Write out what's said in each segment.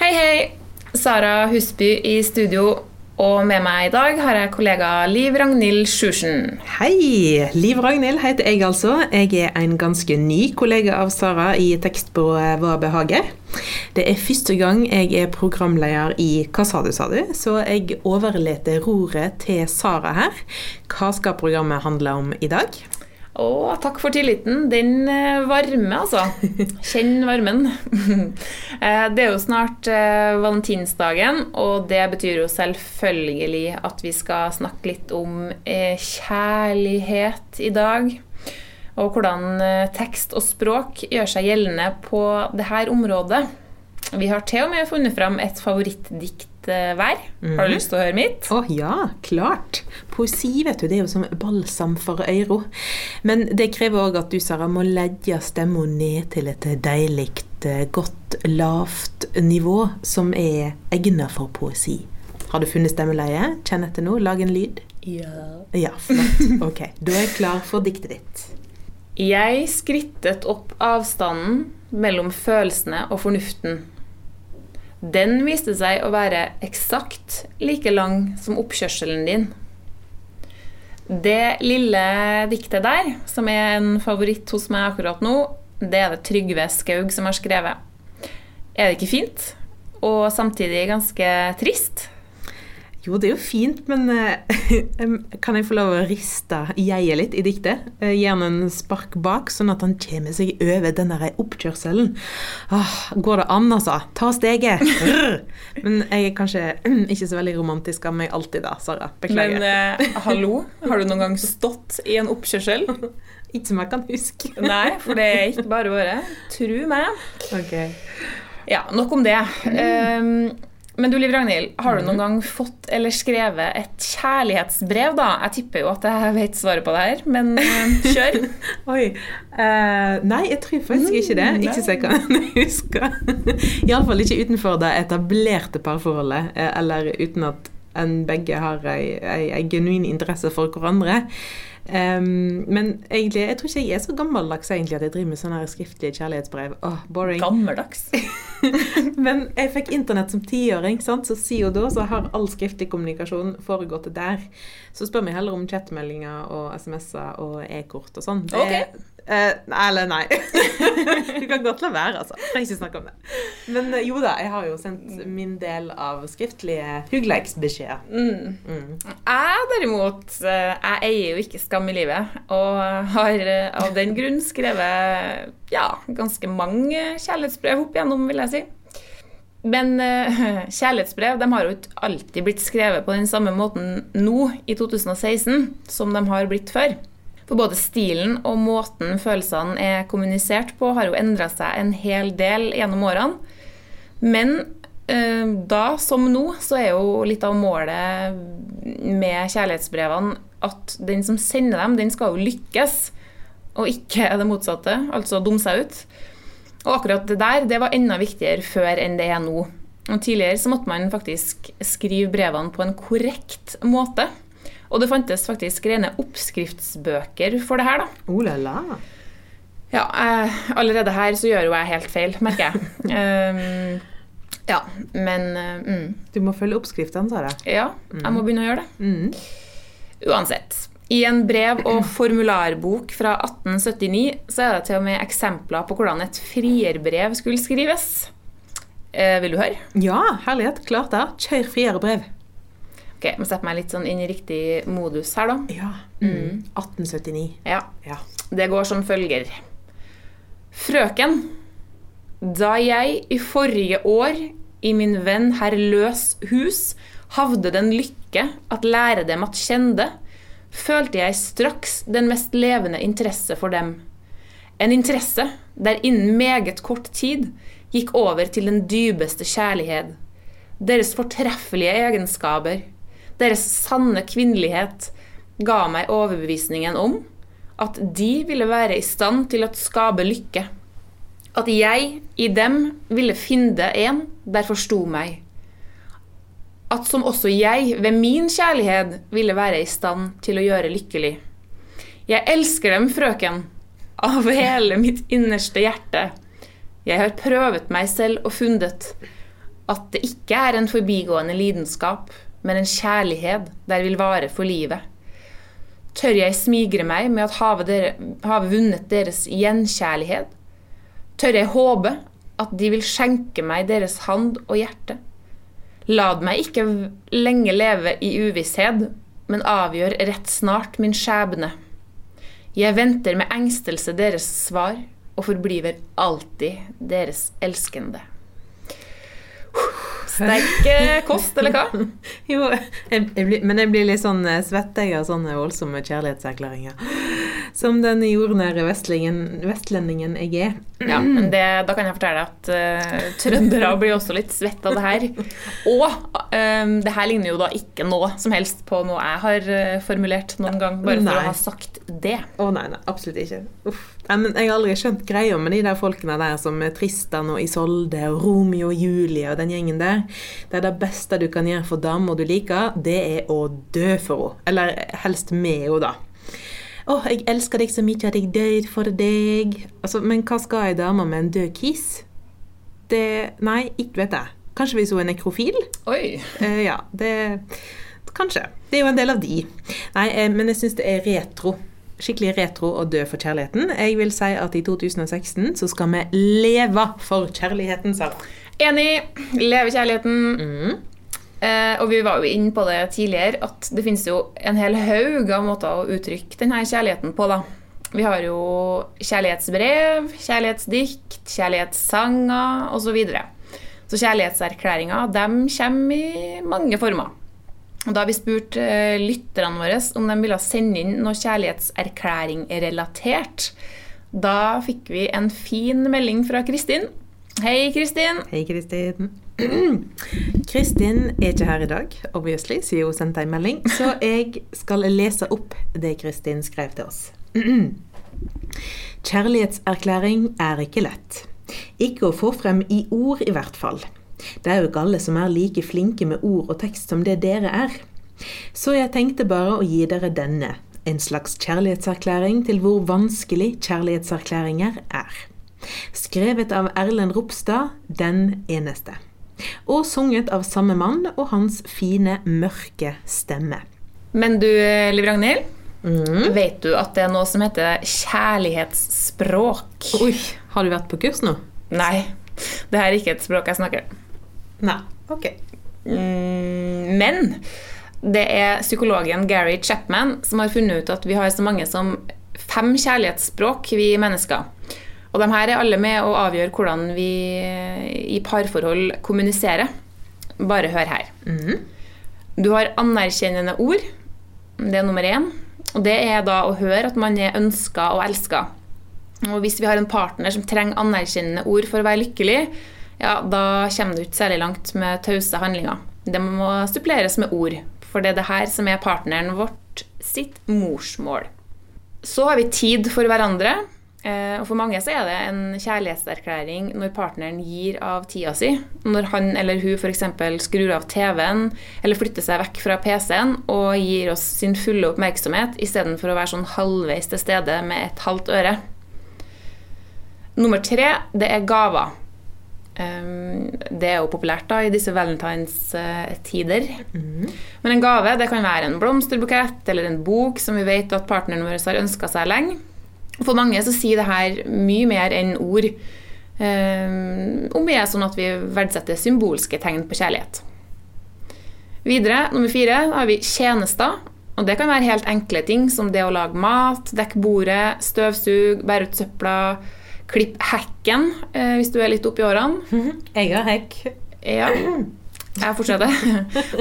Hei, hei! Sara Husby i studio. Og med meg i dag har jeg kollega Liv Ragnhild Sjursen. Hei! Liv Ragnhild heter jeg altså. Jeg er en ganske ny kollega av Sara i tekstbyrået Hva behager. Det er første gang jeg er programleder i Hva sa du, sa du? Så jeg overlater roret til Sara her. Hva skal programmet handle om i dag? Å, takk for tilliten. Den eh, varmer, altså. Kjenn varmen. Eh, det er jo snart eh, valentinsdagen, og det betyr jo selvfølgelig at vi skal snakke litt om kjærlighet i dag. Og hvordan tekst og språk gjør seg gjeldende på dette området. Vi har til og med funnet fram et favorittdikt hver. Mm. Har du mhm. lyst til å høre mitt? Å oh, ja, klart. Poesi vet du, det er jo som balsam for øyro. Men det krever òg at du Sara, må legge stemma ned til et deilig, eh, godt, lavt nivå som er egnet for poesi. Har du funnet stemmeleie? Kjenn etter nå. Lag en lyd. Ja. Ja, flott. Ok, da er jeg klar for diktet ditt. Jeg skrittet opp avstanden mellom følelsene og fornuften den viste seg å være eksakt like lang som oppkjørselen din. Det lille diktet der, som er en favoritt hos meg akkurat nå, det er det Trygve Skaug som har skrevet. Er det ikke fint? Og samtidig ganske trist? Jo, det er jo fint, men uh, kan jeg få lov å riste jeget litt i diktet? Gi han en spark bak, sånn at han kommer seg over den der oppkjørselen. Uh, går det an, altså? Ta steget! men jeg er kanskje ikke så veldig romantisk av meg alltid, da, Sara. Beklager. Men eh, hallo, har du noen gang stått i en oppkjørsel? ikke som jeg kan huske. Nei, for det er ikke bare bare. Tru meg. Okay. Ja, nok om det. Um, men du Liv Ragnhild, har du noen mhm. gang fått eller skrevet et kjærlighetsbrev, da? Jeg tipper jo at jeg vet svaret på det her, men uh, kjør. Oi. Uh, nei, jeg tror faktisk ikke det. Mm, ikke så jeg kan huske. Iallfall ikke utenfor det etablerte parforholdet, eh, eller uten at en begge har ei, ei, ei genuin interesse for hverandre. Um, men egentlig, jeg tror ikke jeg er så gammeldags egentlig at jeg driver med sånne skriftlige kjærlighetsbrev. Oh, boring. Gammeldags? men jeg fikk internett som tiåring, så siden da så har all skriftlig kommunikasjon foregått der. Så spør vi heller om chatmeldinger og SMS-er og e-kort og sånn. Okay. Uh, eller nei. du kan godt la være, altså. Trenger ikke snakke om det. Men uh, jo da, jeg har jo sendt min del av skriftlige hyggelighetsbeskjeder. Mm. Mm. Jeg derimot, uh, jeg eier jo ikke Skam i livet, og har av den grunn skrevet ja, ganske mange kjærlighetsbrev opp igjennom, vil jeg si. Men kjærlighetsbrev de har jo ikke alltid blitt skrevet på den samme måten nå, i 2016, som de har blitt før. For både stilen og måten følelsene er kommunisert på, har jo endra seg en hel del gjennom årene. Men eh, da, som nå, så er jo litt av målet med kjærlighetsbrevene at den som sender dem, den skal jo lykkes, og ikke det motsatte, altså dumme seg ut. Og akkurat det der det var enda viktigere før enn det er nå. Og tidligere så måtte man faktisk skrive brevene på en korrekt måte. Og det fantes faktisk rene oppskriftsbøker for det her, da. Oh la la. Ja, eh, allerede her så gjør jo jeg helt feil, merker jeg. um, ja, men uh, mm. Du må følge oppskriftene, Sara. Ja, jeg må mm. begynne å gjøre det. Mm. Uansett. I en brev- og formularbok fra 1879 så er det til og med eksempler på hvordan et frierbrev skulle skrives. Eh, vil du høre? Ja, herlighet. Klart det. Kjør frierbrev. Ok, må sette meg litt sånn inn i riktig modus her, da. Ja. Mm. 1879. Ja. ja. Det går som følger. Frøken. Da jeg i forrige år i min venn herr Løs hus havde den lykke at lære dem at kjende, følte jeg straks den mest levende interesse for dem. En interesse der innen meget kort tid gikk over til den dypeste kjærlighet. Deres fortreffelige egenskaper, deres sanne kvinnelighet ga meg overbevisningen om at de ville være i stand til å skape lykke. At jeg i dem ville finne en der forsto meg. At som også jeg ved min kjærlighet ville være i stand til å gjøre lykkelig. Jeg elsker dem, frøken, av hele mitt innerste hjerte. Jeg har prøvet meg selv og funnet At det ikke er en forbigående lidenskap, men en kjærlighet der vil vare for livet. Tør jeg smigre meg med at havet, dere, havet vunnet deres gjenkjærlighet? Tør jeg håpe at de vil skjenke meg deres hand og hjerte? Lad meg ikke lenge leve i uvisshet, men avgjør rett snart min skjebne. Jeg venter med engstelse deres svar, og forbliver alltid deres elskende. Sterk kost, eller hva? Jo, jeg, jeg blir, men jeg blir litt sånn eh, svett av sånne voldsomme kjærlighetserklæringer. Som den jordnære vestlendingen, jeg er. Ja, men det, Da kan jeg fortelle at uh, trøndere blir også litt svette av det her. Og um, det her ligner jo da ikke noe som helst på noe jeg har uh, formulert noen gang, bare for Nei. å ha sagt det. Å nei, nei, absolutt ikke. Uff. Nei, men jeg har aldri skjønt greia med de der folkene der som er Tristan og Isolde og Romeo og Julie og den gjengen der. Det er det beste du kan gjøre for damer du liker, det er å dø for henne. Eller helst med henne, da. Å, jeg elsker deg så mye at jeg døde for deg. Altså, men hva skal ei dame med en død kiss? Det Nei, ikke vet jeg. Kanskje hvis hun er nekrofil? Oi. Eh, ja, det Kanskje. Det er jo en del av de. Nei, eh, men jeg syns det er retro. Skikkelig retro å dø for kjærligheten. Jeg vil si at i 2016 så skal vi leve for kjærligheten, Sara. Enig. Leve kjærligheten. Mm. Eh, og vi var jo inne på det tidligere, at det finnes jo en hel haug av måter å uttrykke denne kjærligheten på. da. Vi har jo kjærlighetsbrev, kjærlighetsdikt, kjærlighetssanger osv. Så, videre. så kjærlighetserklæringer de kommer i mange former. Og Da har vi spurt eh, lytterne våre om de ville sende inn noe kjærlighetserklæring-relatert. Da fikk vi en fin melding fra Kristin. Hei, Kristin. Hei, Kristin. Kristin er ikke her i dag, obviously, siden hun sendte en melding, så jeg skal lese opp det Kristin skrev til oss. Kjærlighetserklæring er ikke lett. Ikke å få frem i ord, i hvert fall. Det er jo ikke alle som er like flinke med ord og tekst som det dere er. Så jeg tenkte bare å gi dere denne, en slags kjærlighetserklæring til hvor vanskelig kjærlighetserklæringer er. Skrevet av Erlend Ropstad, den eneste. Og sunget av samme mann og hans fine, mørke stemme. Men du, Liv Ragnhild, Mm. vet du at det er noe som heter kjærlighetsspråk? Oi, har du vært på kurs nå? Nei, det her er ikke et språk jeg snakker. Nei. Ok. Mm, men det er psykologen Gary Chapman som har funnet ut at vi har så mange som fem kjærlighetsspråk, vi mennesker. Og de her er alle med å avgjøre hvordan vi i parforhold kommuniserer. Bare hør her. Mm. Du har anerkjennende ord. Det er nummer én. Og det er da å høre at man er ønska og elska. Og hvis vi har en partner som trenger anerkjennende ord for å være lykkelig, ja, da kommer du ikke særlig langt med tause handlinger. Det må suppleres med ord, for det er det her som er partneren vårt sitt morsmål. Så har vi tid for hverandre. Eh, Og for mange så er det en kjærlighetserklæring når partneren gir av tida si. Når han eller hun f.eks. skrur av TV-en eller flytter seg vekk fra PC-en og gir oss sin fulle oppmerksomhet istedenfor å være sånn halvveis til stede med et halvt øre. Nummer tre, det er gaver. Um, det er jo populært da i disse valentinstider. Men en gave det kan være en blomsterbukett eller en bok som vi vet at partneren vår har ønska seg lenge. For mange så sier det her mye mer enn ord. Um, om vi er sånn at vi verdsetter symbolske tegn på kjærlighet. Videre, nummer fire, har vi tjenester. Og det kan være helt enkle ting som det å lage mat, dekke bordet, støvsug, bære ut søpla, klippe hekken eh, hvis du er litt oppi årene. Jeg har hekk. Ja. Jeg fortsetter.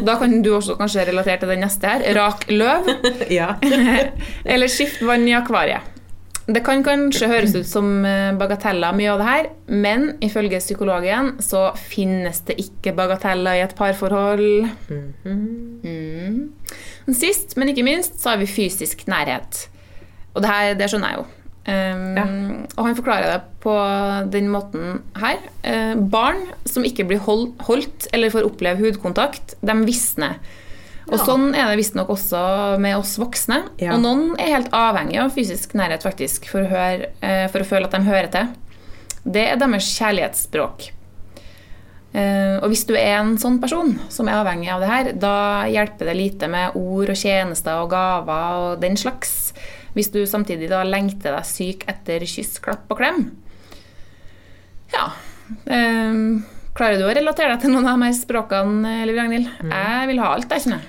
Da kan du også kanskje relatere til den neste her. Rak løv. ja. Eller skift vann i akvariet. Det kan kanskje høres ut som eh, bagateller, mye av det her, men ifølge psykologen så finnes det ikke bagateller i et parforhold. Mm. Men Sist, men ikke minst, så har vi fysisk nærhet. Og det her, det skjønner jeg jo. Um, Ja. Og han forklarer det på den måten her. Uh, barn som ikke blir hold, holdt eller får oppleve hudkontakt, de visner. Og Ja. sånn er det visstnok også med oss voksne. Ja. Og noen er helt avhengig av fysisk nærhet faktisk, for å, høre, eh, for å føle at de hører til. Det er deres kjærlighetsspråk. Eh, og hvis du er en sånn person som er avhengig av det her, da hjelper det lite med ord og tjenester og gaver og den slags. Hvis du samtidig da lengter deg syk etter kyss, klapp og klem. Ja. Eh, klarer du å relatere deg til noen av de her språkene, Liv Ragnhild? Jeg vil ha alt, jeg kjenner.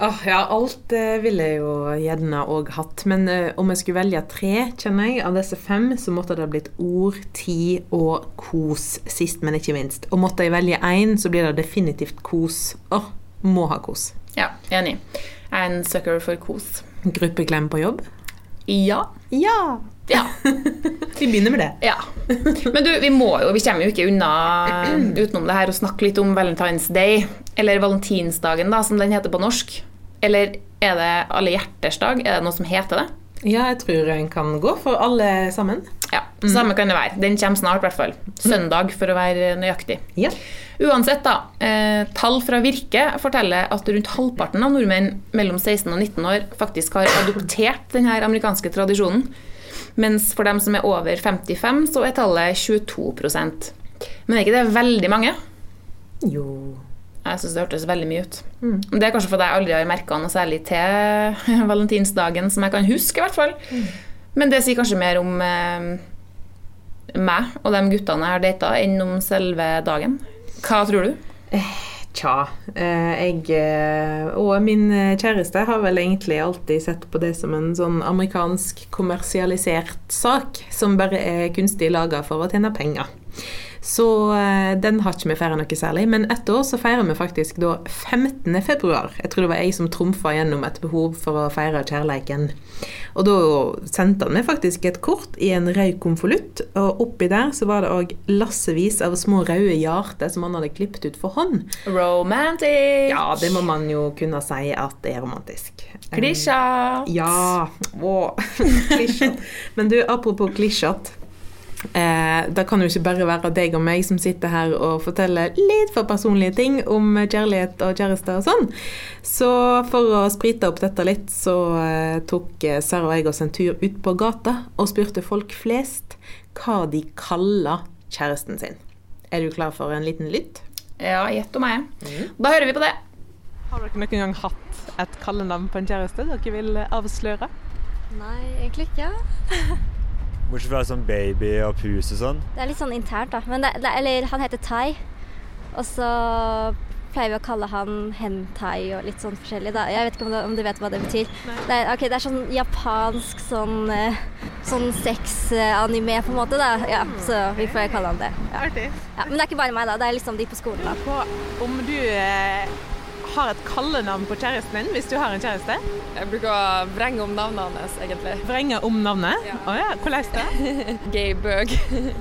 Åh, ja, alt eh, ville jeg jo gjerne òg hatt. Men eh, om jeg skulle velge tre, kjenner jeg, av disse fem, så måtte det ha blitt ord, tid og kos sist, men ikke minst. Og måtte jeg velge én, så blir det definitivt kos. Åh, må ha kos. Ja, enig. Jeg er en sucker for kos. Gruppeklem på jobb? Ja. Ja! Ja. Vi begynner med det. ja. Men du, vi må jo, vi kommer jo ikke unna utenom det her å snakke litt om Valentine's Day, eller valentinsdagen, da, som den heter på norsk. Eller er det Alle hjerters dag? Er det noe som heter det? Ja, jeg tror en kan gå for alle sammen. Ja, samme kan det være. Den kommer snart, i hvert fall. Søndag, for å være nøyaktig. Ja. Uansett, da. Eh, tall fra Virke forteller at rundt halvparten av nordmenn mellom 16 og 19 år faktisk har adoptert denne amerikanske tradisjonen. Mens for dem som er over 55, så er tallet 22 Men er ikke det veldig mange? Jo Jeg syns det hørtes veldig mye ut. Mm. Det er kanskje fordi jeg aldri har merka noe særlig til valentinsdagen, som jeg kan huske, i hvert fall. Men det sier kanskje mer om eh, meg og de guttene jeg har data, enn om selve dagen. Hva tror du? Tja. eh, Jeg eh, og min eh, kjæreste har vel egentlig alltid sett på det som en sånn amerikansk kommersialisert sak som bare er kunstig laga for å tjene penger. Så eh, den har ikke vi feira noe særlig. Men ett år så feirer vi faktisk da 15. februar. Jeg tror det var jeg som trumfa gjennom et behov for å feire kjærleiken. Og da sendte han meg faktisk et kort i en rød konvolutt, og oppi der så var det òg lassevis av små røde hjerter som han hadde klippet ut for hånd. Romantic! Ja, det må man jo kunne si at det er romantisk. Klisja! Ja. Wow. klisjat. Men du, apropos klisjat. Eh, det kan jo ikke bare være deg og meg som sitter her og forteller litt for personlige ting om kjærlighet og kjæreste og sånn. Så for å sprite opp dette litt, så eh, tok eh, Sara og jeg oss en tur ut på gata og spurte folk flest hva de kaller kjæresten sin. Er du klar for en liten lytt? Ja, gjett om meg. Da hører vi på det. Har dere noen gang hatt et kallenavn på en kjæreste dere vil avsløre? Nei, egentlig ikke. Bortsett fra sånn baby og pus og sånn. Det er litt sånn internt, da. Men det, det, eller han heter Tai. Og så pleier vi å kalle han hentai og litt sånn forskjellig. Da. Jeg vet ikke om du, om du vet hva det betyr. Det er, ok, det er sånn japansk sånn, eh, sånn sex-anime, på en måte. da. Ja, Så vi får kalle han det. Ja. Artig. Ja, men det er ikke bare meg, da. Det er liksom de på skolen. da. på om du eh, har et kallenavn på kjæresten din hvis du har en kjæreste. Jeg bruker å vrenge om navnet hans, egentlig. Vrenge om navnet. Ja. Oh, ja. Hvordan da? Gay Bug.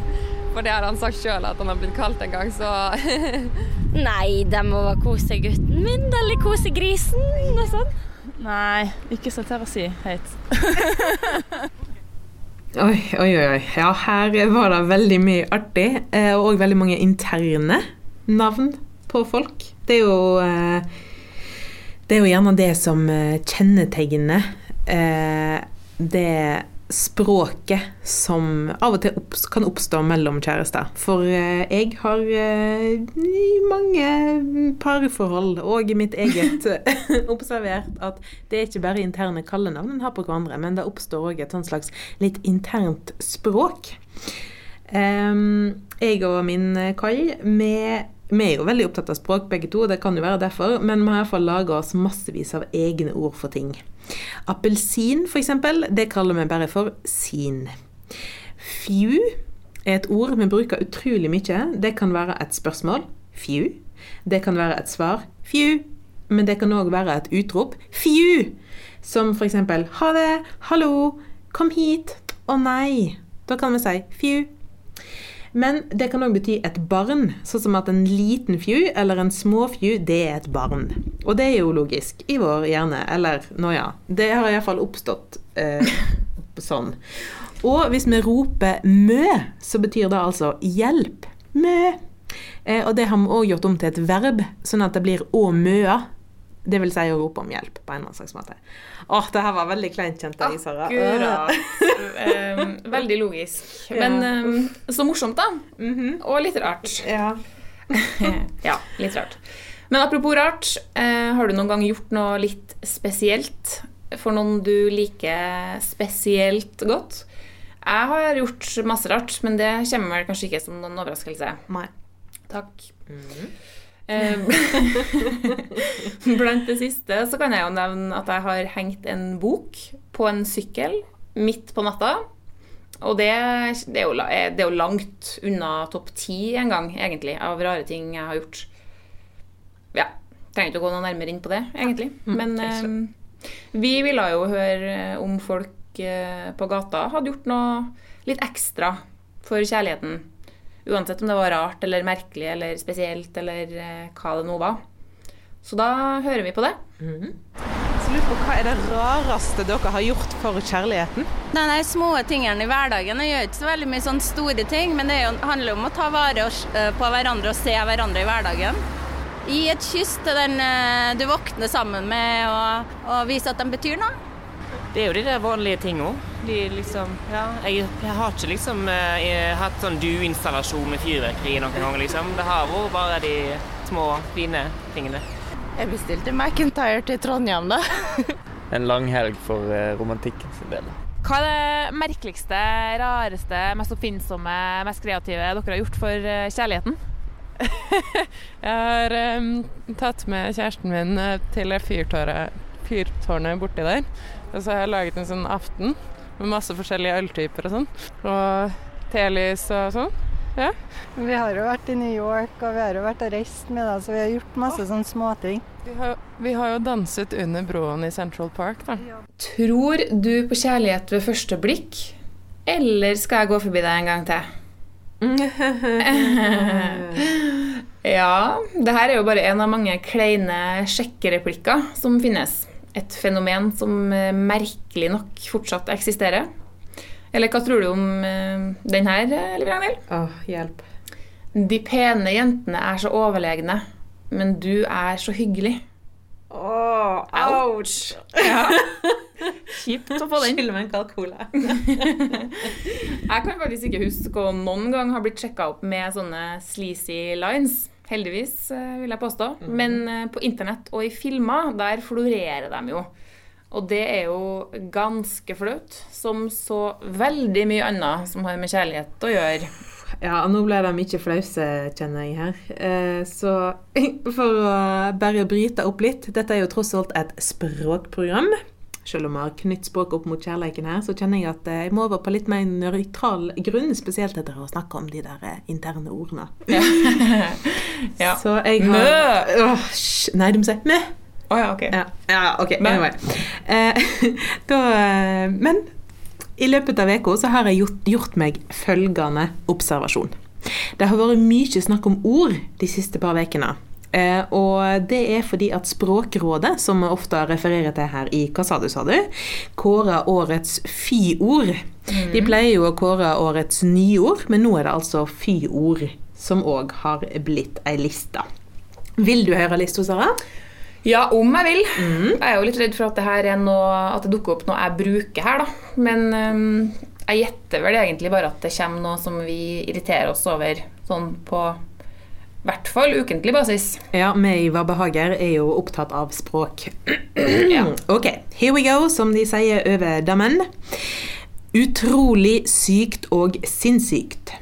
For det har han sagt sjøl at han har blitt kalt en gang, så Nei, det må være kosegutten min eller kosegrisen. Noe sånt. Nei, ikke så tør å si høyt. Oi, oi, oi. Ja, her var det veldig mye artig, eh, og veldig mange interne navn på folk. Det er jo eh, Det er jo gjerne det som eh, kjennetegner eh, det språket som av og til kan oppstå mellom kjærester. For eh, jeg har mange parforhold og i mitt eget observert at det er ikke bare interne kallenavn en har på hverandre, men det oppstår òg et slags litt internt språk. Jeg og min Kai, vi, vi er jo veldig opptatt av språk begge to, det kan jo være derfor, men vi har iallfall laga oss massevis av egne ord for ting. Appelsin, eksempel, det kaller vi bare for sin. Fju er et ord vi bruker utrolig mye. Det kan være et spørsmål. Fju. Det kan være et svar. Fju. Men det kan òg være et utrop. Fju! Som eksempel ha det, hallo, kom hit, å nei. Da kan vi si fju. Men det kan òg bety et barn, sånn som at en liten fju eller en småfju, det er et barn. Og det er jo logisk i vår hjerne. Eller nå ja. Det har iallfall oppstått eh, sånn. Og hvis vi roper mø, så betyr det altså hjelp. Mø. Eh, og det har vi òg gjort om til et verb, sånn at det blir å møa. Det vil si å rope om hjelp på en eller annen slags måte. Åh, det her var veldig kleint, kjente jeg, Sara. Akkurat. Em, veldig logisk. Men um, så morsomt, da. Mhm. Og litt rart. Ja. ja, litt rart. Men apropos rart, eh, har du noen gang gjort noe litt spesielt for noen du liker spesielt godt? Jeg har gjort masse rart, men det kommer vel kanskje ikke som noen overraskelse. Nei. Takk. Eh, Blant det siste så kan jeg jo nevne at jeg har hengt en bok på en sykkel midt på natta. Og det, det, er jo, det er jo langt unna topp ti en gang, egentlig, av rare ting jeg har gjort. Ja. Trenger ikke å gå noe nærmere inn på det, egentlig. Men eh, vi ville jo høre om folk eh, på gata hadde gjort noe litt ekstra for kjærligheten. Uansett om det var rart eller merkelig eller spesielt eller eh, hva det nå var. Så da hører vi på det. Så lurer på hva er det rareste dere har gjort for kjærligheten? Nei, nei, små tingene i hverdagen. Jeg gjør ikke så veldig mye sånne store ting, men det er jo, handler om å ta vare eh, på hverandre og se hverandre i hverdagen. Gi et kyss til den eh, du våkner sammen med, og, og vise at de betyr noe. Det er jo de der vanlige tinga. De liksom Ja, jeg, jeg har ikke liksom eh, hatt sånn dueinstallasjon med fyrverkeri noen gang, liksom. Det har vært bare de små, fine tingene. Jeg bestilte McIntyre til Trondheim, da. En lang helg for eh, romantikken sin del. Hva er det merkeligste, rareste, mest oppfinnsomme, mest kreative dere har gjort for eh, kjærligheten? Jeg har um, tatt med kjæresten min eh, til fyrtårnet, fyrtårnet borti der. Og så har jeg laget en sånn aften med masse forskjellige øltyper og sånn. Og telys og sånn. Ja. Vi har jo vært i New York, og vi har jo vært og reist med det, så vi har gjort masse sånne småting. Vi har, vi har jo danset under broen i Central Park, da. Tror du på kjærlighet ved første blikk, eller skal jeg gå forbi deg en gang til? ja, det her er jo bare en av mange kleine sjekkereplikker som finnes. Et fenomen som eh, merkelig nok fortsatt eksisterer. Eller hva tror du om eh, den her, eh, Liv Ragnhild? Åh, hjelp. De pene jentene er så overlegne, men du er så hyggelig. Åh, ouch! Ja. Kjipt å få den. Skyld meg en kald cola. Jeg kan faktisk ikke huske å noen gang ha blitt sjekka opp med sånne sleazy lines. Heldigvis, eh, vil jeg påstå. Men eh, på internett og i filmer, der florerer de jo. Og det er jo ganske flaut, som så veldig mye annet som har med kjærlighet å gjøre. Ja, nå ble de ikke flause, kjenner jeg her. Eh, så for å bare bryte opp litt Dette er jo tross alt et språkprogram. Selv om vi har knytt språk opp mot kjærleiken her, så kjenner jeg at eh, jeg må over på litt mer nøytral grunn, spesielt etter å snakke om de der eh, interne ordene. Ja. Så jeg har Åh, sj, Nei, du må si mø. Å ja, ok. Ja, ja ok. Anyway. Eh, da, eh, men i løpet av uka så har jeg gjort, gjort meg følgende observasjon. Det har vært mye snakk om ord de siste par ukene. Eh, og det er fordi at Språkrådet, som vi ofte refererer til her i Hva sa du, sa du, kårer årets fy-ord. De pleier jo å kåre årets nyord, men nå er det altså fy-ord som òg har blitt ei liste. Vil du høre lista, Sara? Ja, om jeg vil. Jeg er jo litt redd for at det her noe, at det dukker opp noe jeg bruker her, da. Men um, jeg gjetter vel egentlig bare at det kommer noe som vi irriterer oss over sånn på hvert fall ukentlig basis. Ja, vi i Hva behager er jo opptatt av språk. Ok, here we go, som de sier over dammen. Utrolig sykt og sinnssykt.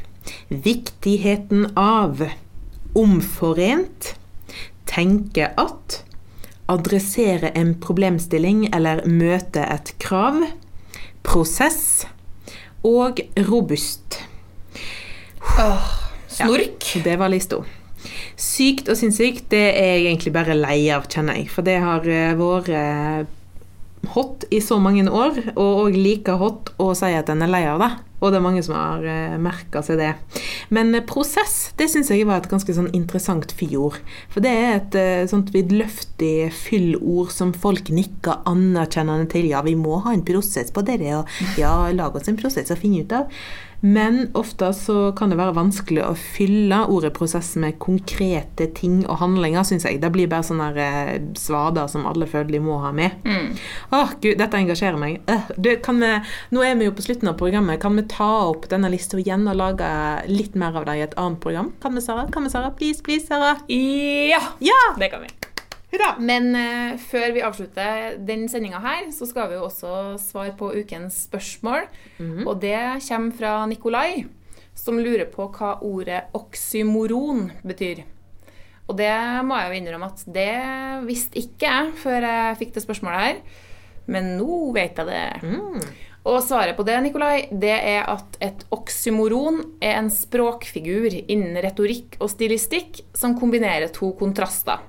Viktigheten av. Omforent. Tenke at. Adressere en problemstilling eller møte et krav. Prosess. Og robust. Snork. Ja, det var lista. Sykt og sinnssykt, det er jeg egentlig bare lei av, kjenner jeg. For det har eh, vært eh, hot i så mange år, og òg like hot å si at en er lei av det. Og det er mange som har uh, merka seg det. Men eh, prosess det syns jeg var et ganske sånn interessant fyord. For det er et eh, sånt vidløftig fyllord som folk nikker anerkjennende til. Ja, vi må ha en prosess på det, og ja, lag oss en prosess og finne ut av. Men ofte så kan det være vanskelig å fylle ordet prosess med konkrete ting og handlinger, syns jeg. Det blir bare sånne eh, svader som alle føler de må ha med. Mm. Åh, gud, dette engasjerer meg. Øh, du, kan vi, nå er vi jo på slutten av programmet. Kan vi ta opp denne lista igjen og lage litt mer av det i et annet program? Kan vi, Sara? Kan vi, Sara? Please, please, Sara? Ja! Ja! Det kan vi. Men uh, før vi avslutter den sendinga her, så skal vi jo også svare på ukens spørsmål. Og det kommer fra Nikolai, som lurer på hva ordet oksymoron betyr. Og det må jeg jo innrømme at det visste ikke jeg før jeg fikk det spørsmålet her. Men nå vet jeg det. Og svaret på det, Nikolai, det er at et oksymoron er en språkfigur innen retorikk og stilistikk som kombinerer to kontraster.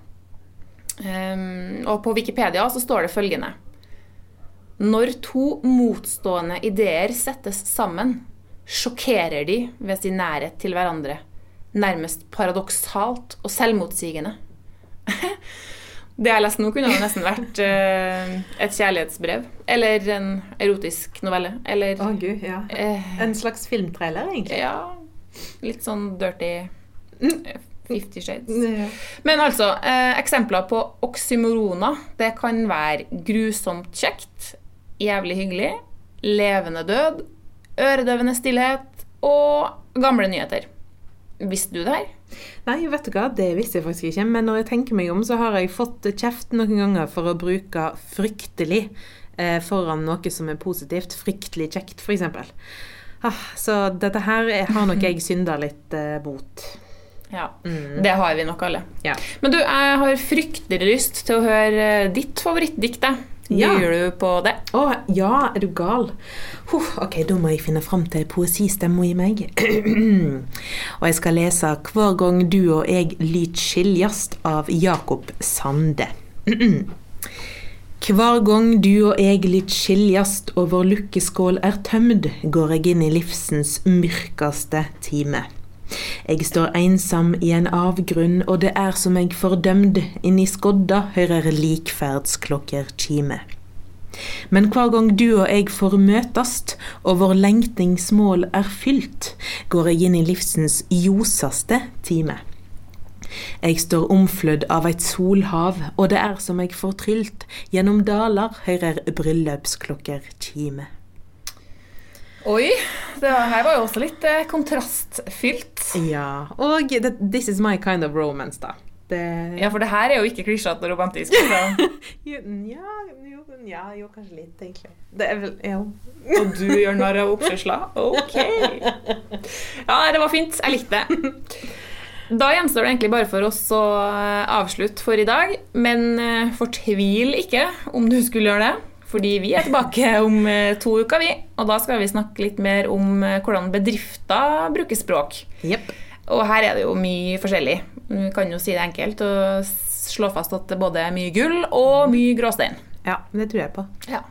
Um, og på Wikipedia så står det følgende Når to motstående ideer settes sammen, sjokkerer de ved sin nærhet til hverandre. Nærmest paradoksalt og selvmotsigende. Det jeg leste nå, kunne nesten vært uh, et kjærlighetsbrev. Eller en erotisk novelle. Eller oh, gud, ja. eh, En slags filmtrailer, egentlig. ja, litt sånn dirty eh, Fifty Shades. Men altså, uh, eksempler på oksymoroner, det kan være grusomt kjekt, jævlig hyggelig, levende død, øredøvende stillhet og gamle nyheter. Visste du det her? Nei, vet du hva, det visste jeg faktisk ikke. Men når jeg tenker meg om, så har jeg fått kjeft noen ganger for å bruke fryktelig eh, foran noe som er positivt. Fryktelig kjekt, f.eks. Ah, så dette her er- har nok jeg synda litt eh, mot. Ja, Mm. det har vi nok alle. Ja. Men du, jeg har fryktelig lyst til å høre eh, ditt favorittdikt. jeg. Ja. Gjør du på det? Å, ja, er du gal? Huh, ok, da må jeg finne fram til poesistemma i meg. og jeg skal lese 'Hver gang du og jeg lyt skiljast' av Jakob Sande. Hver gang du og jeg lyt skiljast og vår lukkeskål er tømd, går jeg inn i livsens mørkeste time. Jeg står ensom i en avgrunn, og det er som jeg fordømd, inni skodda hører likferdsklokker kime. Men hver gang du og jeg får møtast, og vår lengtingsmål er fylt, går jeg inn i livsens ljosaste time. Jeg står omflødd av et solhav, og det er som jeg får trylt, gjennom daler hører bryllupsklokker kime. Oi, det her var jo også litt eh, kontrastfylt. Ja, og det, this is my kind of romance, da. Det... Ja, for det her er jo ikke klisjete og romantisk. Så. Jo, ja, jo, ja, jo, kanskje litt, egentlig. Det er vel, ja. Og du gjør narr av oppkjørsler? Ok. Ja, det var fint. Jeg likte det. Da gjenstår det egentlig bare for oss å eh, avslutte for i dag. Men eh, fortvil ikke om du skulle gjøre det. Fordi vi er tilbake om eh, to uker, vi. Og da skal vi snakke litt mer om eh, hvordan bedrifter bruker språk. Yep. Og her er det jo mye forskjellig. Vi kan jo si det enkelt og slå fast at det både er mye gull og mye gråstein. Ja, det tror jeg på. Ja.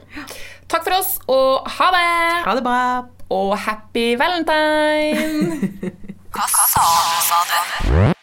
Takk for oss, og ha det! Ha det bra! Og happy valentine! Hva sa sa du?